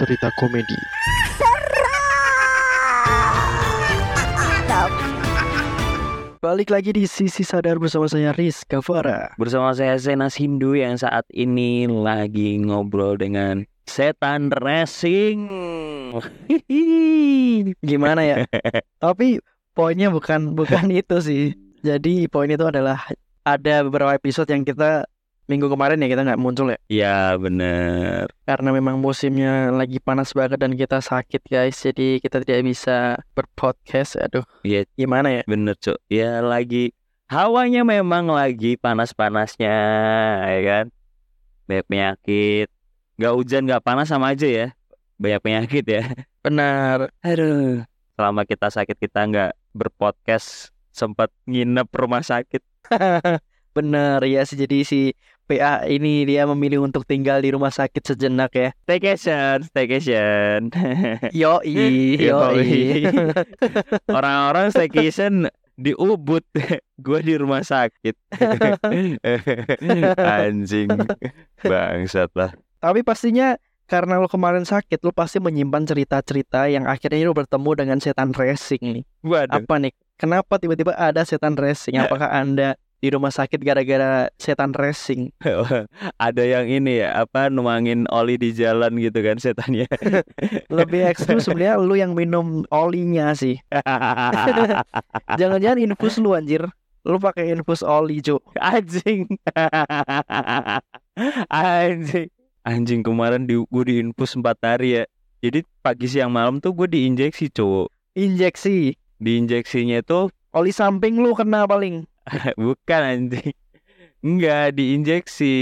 cerita komedi. Balik lagi di Sisi Sadar bersama saya Riz Gavara. Bersama saya Zenas Hindu yang saat ini lagi ngobrol dengan setan racing. Gimana ya? Tapi poinnya bukan bukan itu sih. Jadi poin itu adalah ada beberapa episode yang kita minggu kemarin ya kita nggak muncul ya ya bener. karena memang musimnya lagi panas banget dan kita sakit guys jadi kita tidak bisa berpodcast aduh Iya. gimana ya Bener cuk. Ya lagi hawanya memang lagi panas-panasnya ya kan. Banyak penyakit. Gak hujan gak panas sama aja ya. Banyak penyakit ya. benar Aduh. Selama kita sakit kita nggak berpodcast sempat nginep rumah sakit. benar ya sih. Jadi si PA ini dia memilih untuk tinggal di rumah sakit sejenak ya. Staycation, staycation. yoi Yoi. Orang-orang staycation di Ubud, gue di rumah sakit. Anjing, bangsat lah. tapi pastinya karena lo kemarin sakit lo pasti menyimpan cerita-cerita yang akhirnya lo bertemu dengan setan racing nih. Waduh, apa nih? Kenapa tiba-tiba ada setan racing? Apakah anda di rumah sakit gara-gara setan racing. Ada yang ini ya, apa nuangin oli di jalan gitu kan setannya. lebih ekstrim sebenarnya lu yang minum olinya sih. Jangan-jangan infus lu anjir. Lu pakai infus oli Jo Anjing, anjing, anjing kemarin di gue di infus 4 hari ya. Jadi pagi siang malam tuh gue diinjeksi cowok. injeksi. Diinjeksinya itu oli samping lu kena paling Bukan anjing. Enggak, diinjeksi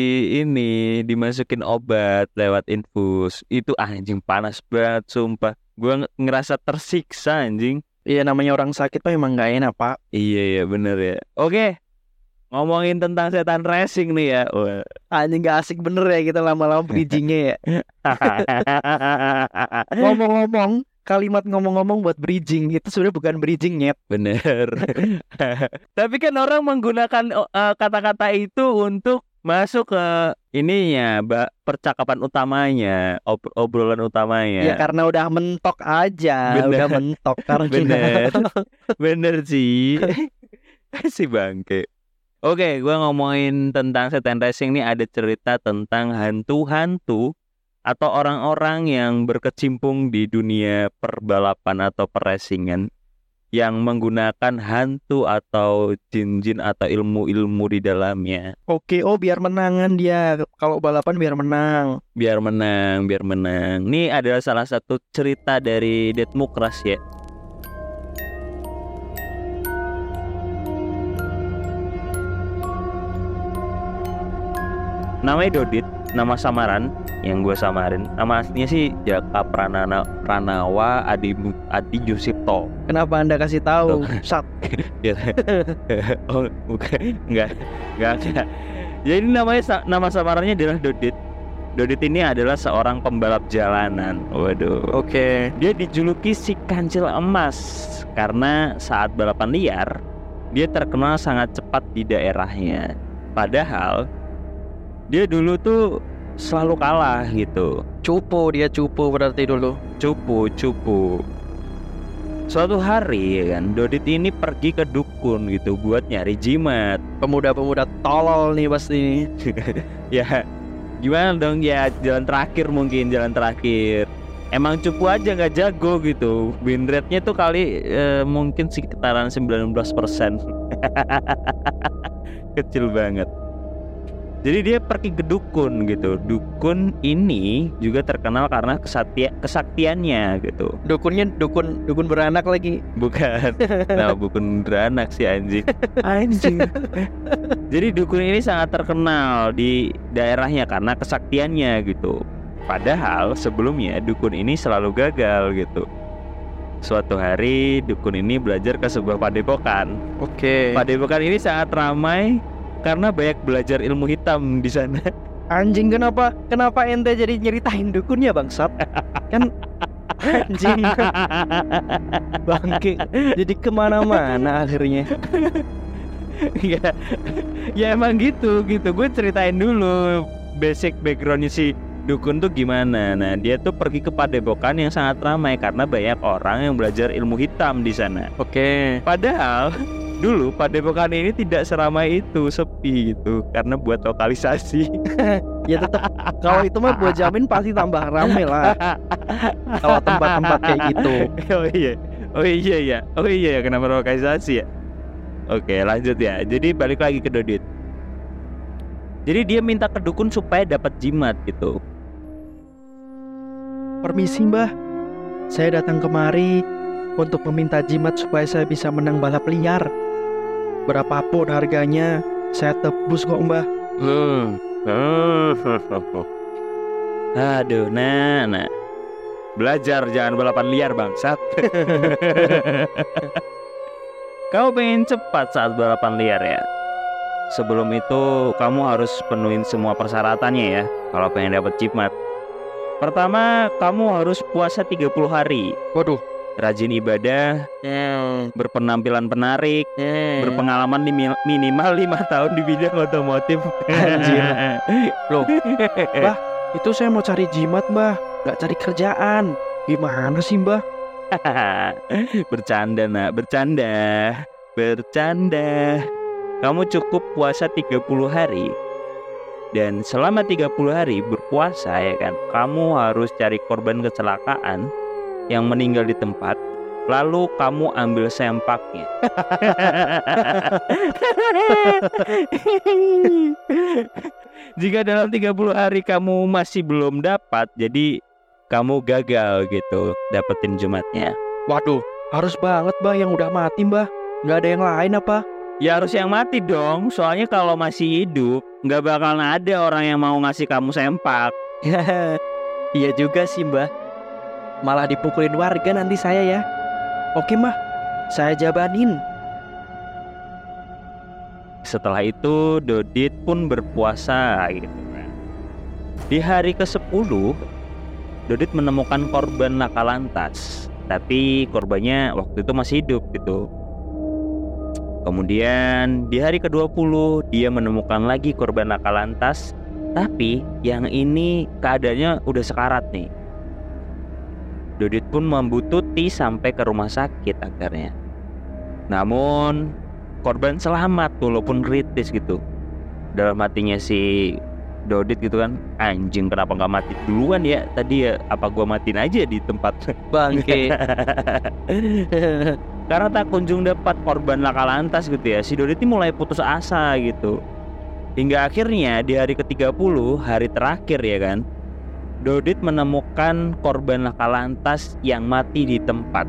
ini, dimasukin obat lewat infus. Itu anjing panas banget, sumpah. Gua nge- ngerasa tersiksa anjing. iya namanya orang sakit mah emang gak enak pak Iya ya, bener ya. Oke. Ngomongin tentang setan racing nih ya. Wah. anjing gak asik bener ya kita lama-lama bridgingnya ya ngomong-ngomong kalimat ngomong-ngomong buat bridging itu sebenarnya bukan bridging nyet bener. Tapi kan orang menggunakan oh, eh, kata-kata itu untuk masuk ke ininya, Mbak, percakapan utamanya, ob- obrolan utamanya. ya karena udah mentok aja Bener. udah mentok karena Bener. Bener sih. si bangke. Oke, gua ngomongin tentang setan racing nih ada cerita tentang hantu-hantu atau orang-orang yang berkecimpung di dunia perbalapan atau perracingan yang menggunakan hantu atau jin-jin atau ilmu-ilmu di dalamnya Oke, oh biar menangan dia. Kalau balapan biar menang. biar menang, biar menang. Ini adalah salah satu cerita dari Dead Mukras ya. Namanya Dodit, nama samaran yang gue samarin. Nama aslinya sih Jaka Pranana Pranawa Adi Adi Jusipto. Kenapa Anda kasih tahu? Sat. Ya. oh, bukan. Enggak. Enggak ada. Jadi namanya nama samarannya adalah Dodit. Dodit ini adalah seorang pembalap jalanan. Waduh. Oke. Dia dijuluki si kancil emas karena saat balapan liar dia terkenal sangat cepat di daerahnya. Padahal dia dulu tuh selalu kalah gitu. Cupu dia cupu berarti dulu. Cupu, cupu. Suatu hari ya kan, Dodit ini pergi ke dukun gitu buat nyari jimat. Pemuda-pemuda tolol nih pasti. ya gimana dong ya jalan terakhir mungkin jalan terakhir emang cupu aja nggak jago gitu win rate-nya tuh kali eh, mungkin sekitaran 19% kecil banget jadi dia pergi ke dukun gitu. Dukun ini juga terkenal karena kesatria kesaktiannya gitu. Dukunnya dukun dukun beranak lagi. bukan. Nah bukan beranak sih anjing. Anjing. Jadi dukun ini sangat terkenal di daerahnya karena kesaktiannya gitu. Padahal sebelumnya dukun ini selalu gagal gitu. Suatu hari dukun ini belajar ke sebuah padepokan. Oke. padepokan ini sangat ramai karena banyak belajar ilmu hitam di sana Anjing kenapa kenapa ente jadi nyeritain dukunnya bangsat? Kan anjing bangke jadi ke mana-mana akhirnya. ya ya emang gitu gitu gue ceritain dulu basic backgroundnya si dukun tuh gimana? Nah, dia tuh pergi ke padepokan yang sangat ramai karena banyak orang yang belajar ilmu hitam di sana. Oke. Padahal dulu padepokan ini tidak seramai itu, sepi gitu karena buat lokalisasi. Ya tetap kalau itu mah gua jamin pasti tambah rame lah. Kalau tempat-tempat kayak gitu. oh iya. Oh iya ya. Oh iya ya kenapa lokalisasi ya? Oke, lanjut ya. Jadi balik lagi ke Dodit. Jadi dia minta ke dukun supaya dapat jimat gitu. Permisi mbah, saya datang kemari untuk meminta jimat supaya saya bisa menang balap liar. Berapapun harganya, saya tebus kok mbah. Hmm. Aduh, nah. Belajar jangan balapan liar bangsat. Kau pengen cepat saat balapan liar ya? Sebelum itu kamu harus penuhin semua persyaratannya ya kalau pengen dapat jimat. Pertama, kamu harus puasa 30 hari, Waduh. Rajin ibadah, Hmm. berpenampilan penarik, Hmm. berpengalaman limi- minimal lima tahun di bidang otomotif. Anjir. Loh, Bah. Itu saya mau cari jimat mbah, nggak cari kerjaan. Gimana sih mbah? bercanda nak, bercanda, bercanda. Kamu cukup puasa 30 hari dan selama 30 hari berpuasa ya kan, kamu harus cari korban kecelakaan yang meninggal di tempat. Lalu kamu ambil sempaknya. Jika dalam 30 hari kamu masih belum dapat, jadi kamu gagal gitu dapetin jumatnya. Waduh, harus banget mbah yang udah mati mbah. Nggak ada yang lain apa? Ya harus yang mati dong, soalnya kalau masih hidup nggak bakalan ada orang yang mau ngasih kamu sempak. iya juga sih mbah. Malah dipukulin warga nanti saya ya. Oke mbah, saya jabanin. Setelah itu Dodit pun berpuasa gitu. Di hari ke-10 Dodit menemukan korban laka lantas, tapi korbannya waktu itu masih hidup gitu. Kemudian di hari ke-20 dia menemukan lagi korban laka lantas, tapi yang ini keadaannya udah sekarat nih. Dodit pun membututi sampai ke rumah sakit akhirnya. Namun korban selamat walaupun kritis gitu. Dalam hatinya si Dodit gitu kan, anjing kenapa nggak mati duluan ya tadi ya apa gua matiin aja di tempat Bangke. karena tak kunjung dapat korban laka lantas gitu ya si Dodit ini mulai putus asa gitu hingga akhirnya di hari ke-30 hari terakhir ya kan Dodit menemukan korban laka lantas yang mati di tempat.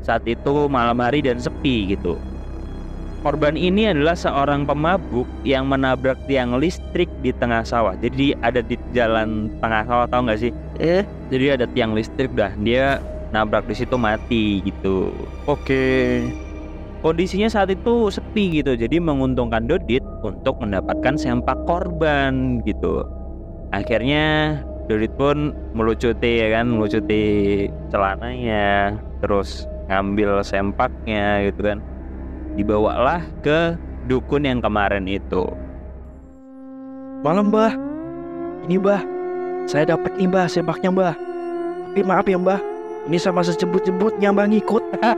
Saat itu malam hari dan sepi gitu. Korban ini adalah seorang pemabuk yang menabrak tiang listrik di tengah sawah. Jadi ada di jalan tengah sawah tau nggak sih? Eh, jadi ada tiang listrik dah. Dia nabrak di situ mati gitu. Oke. kondisinya saat itu sepi gitu. Jadi menguntungkan Dodit untuk mendapatkan sempak korban gitu akhirnya Dodit pun melucuti ya kan? Melucuti celananya terus ngambil sempaknya gitu kan? Dibawalah ke dukun yang kemarin itu. Malam mbah. Ini mbah, saya dapat nih mbah sempaknya mbah. Tapi maaf ya mbah, ini sama sejemput-jemputnya mbah ngikut.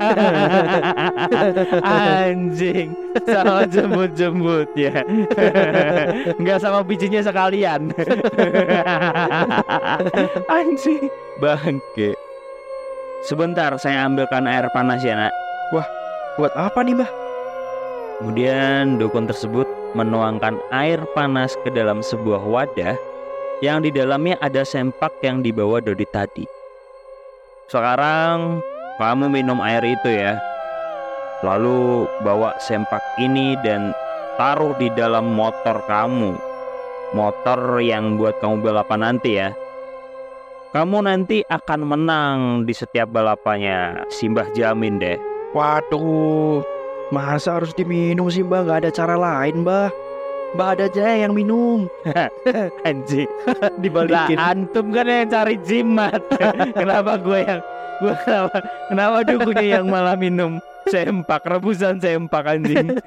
Anjing Sama jembut-jembut ya Nggak sama bijinya sekalian Anjing Bangke Sebentar saya ambilkan air panas ya nak Buat apa nih mbah? Kemudian dukun tersebut menuangkan air panas ke dalam sebuah wadah yang di dalamnya ada sempak yang dibawa Dodi tadi. Sekarang kamu minum air itu ya. Lalu bawa sempak ini dan taruh di dalam motor kamu. Motor yang buat kamu balapan nanti ya. Kamu nanti akan menang di setiap balapannya. Simbah jamin deh. Waduh, masa harus diminum sih mbah? Gak ada cara lain mbah. Mbah ada aja yang minum. Anjing. Dibalikin. Lah antum kan yang cari jimat. kenapa gue yang gue kenapa kenapa dukunya yang malah minum sempak rebusan sempak anjing.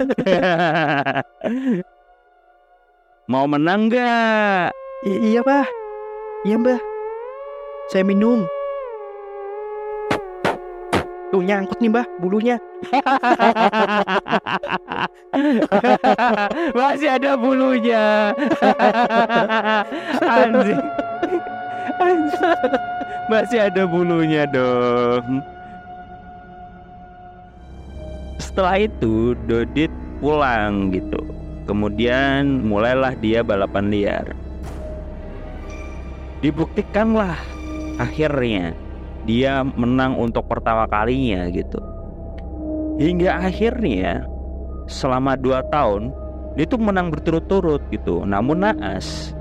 Mau menang gak? I- iya mbah Iya mbah Saya minum Tuh nyangkut nih mbah bulunya Masih ada bulunya. Anjing. Anjing. Masih ada bulunya dong. Setelah itu Dodit pulang gitu. Kemudian mulailah dia balapan liar. Dibuktikanlah akhirnya dia menang untuk pertama kalinya gitu. Hingga akhirnya selama dua tahun dia tuh menang berturut-turut gitu. Namun naas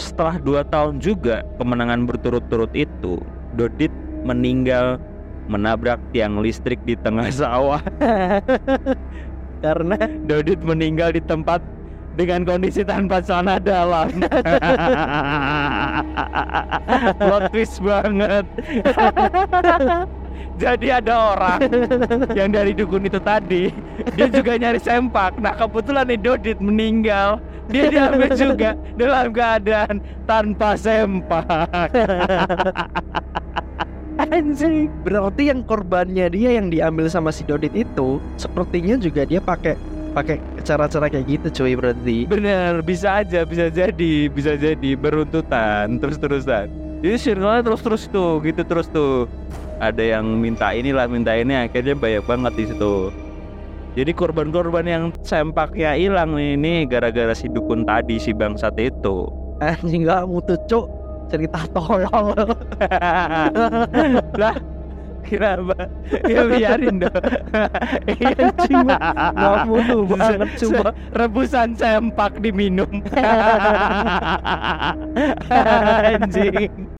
setelah dua tahun juga kemenangan berturut-turut itu, Dodit meninggal menabrak tiang listrik di tengah sawah. Karena Dodit meninggal di tempat dengan kondisi tanpa celana dalam. Plot twist banget. Jadi ada orang yang dari dukun itu tadi dia juga nyari sempak. Nah kebetulan nih Dodit meninggal. Dia diambil juga dalam keadaan tanpa sempak. Anjing. berarti yang korbannya dia yang diambil sama si Dodit itu sepertinya juga dia pakai pakai cara-cara kayak gitu cuy berarti. Bener, bisa aja, bisa jadi, bisa jadi beruntutan terus-terusan. Jadi circle terus-terus tuh, gitu terus tuh. Ada yang minta inilah, minta ini, akhirnya banyak banget di situ. Jadi korban-korban yang sempaknya hilang nih, ini gara-gara si dukun tadi si bangsat itu. Anjing nggak mutu cuk cerita tolol. lah, kenapa? Ya biarin dong. Iya, anjing, Nggak mutu banget cuma. rebusan sempak diminum. Anjing.